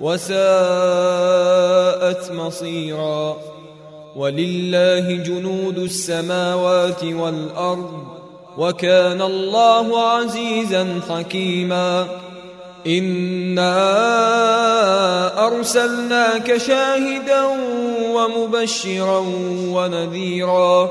وساءت مصيرا. ولله جنود السماوات والأرض وكان الله عزيزا حكيما. إنا أرسلناك شاهدا ومبشرا ونذيرا.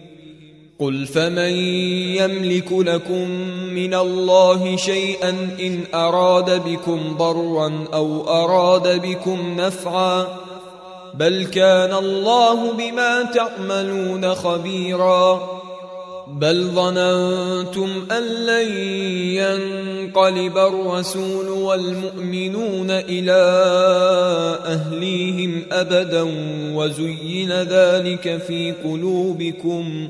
قل فمن يملك لكم من الله شيئا ان اراد بكم ضرا أو اراد بكم نفعا بل كان الله بما تعملون خبيرا بل ظننتم ان لن ينقلب الرسول والمؤمنون إلى اهليهم ابدا وزين ذلك في قلوبكم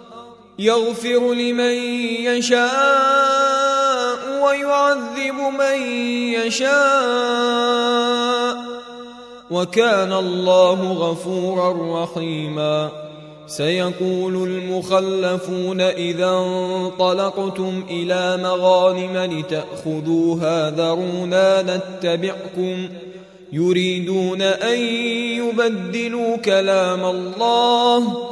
يغفر لمن يشاء ويعذب من يشاء وكان الله غفورا رحيما سيقول المخلفون إذا انطلقتم إلى مغانم لتأخذوها ذرونا نتبعكم يريدون أن يبدلوا كلام الله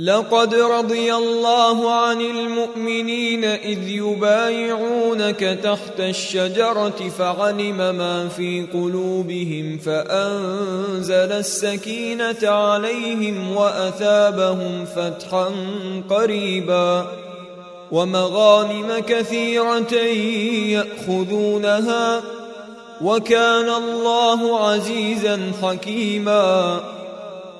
لقد رضي الله عن المؤمنين إذ يبايعونك تحت الشجرة فعلم ما في قلوبهم فأنزل السكينة عليهم وأثابهم فتحا قريبا ومغانم كثيرة يأخذونها وكان الله عزيزا حكيما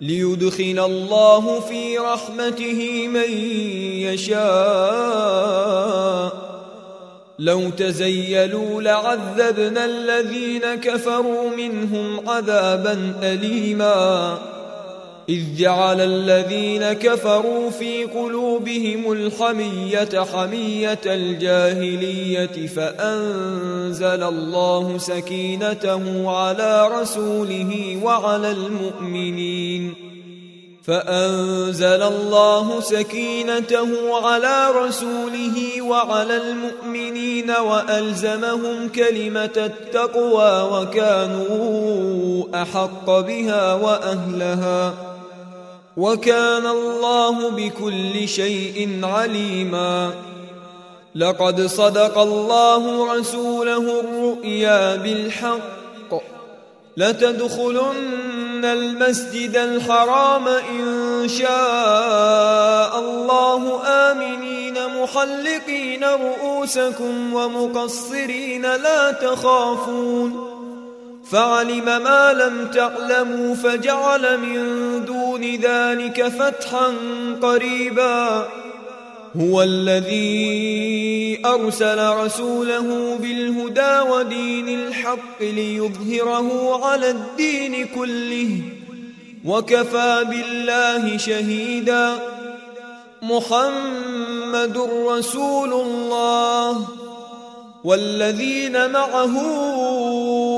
ليدخل الله في رحمته من يشاء. لو تزيلوا لعذبنا الذين كفروا منهم عذابا أليماً. إذ جعل الذين كفروا في قلوبهم الحمية حمية الجاهلية فأنزل الله سكينته على رسوله وعلى المؤمنين فأنزل الله سكينته على رسوله وعلى المؤمنين وألزمهم كلمة التقوى وكانوا أحق بها وأهلها وكان الله بكل شيء عليما. لقد صدق الله رسوله الرؤيا بالحق. لتدخلن المسجد الحرام إن شاء الله آمنين محلقين رؤوسكم ومقصرين لا تخافون. فعلم ما لم تعلموا فجعل من دون ذلك فتحا قريبا. هو الذي أرسل رسوله بالهدى ودين الحق ليظهره على الدين كله وكفى بالله شهيدا. محمد رسول الله والذين معه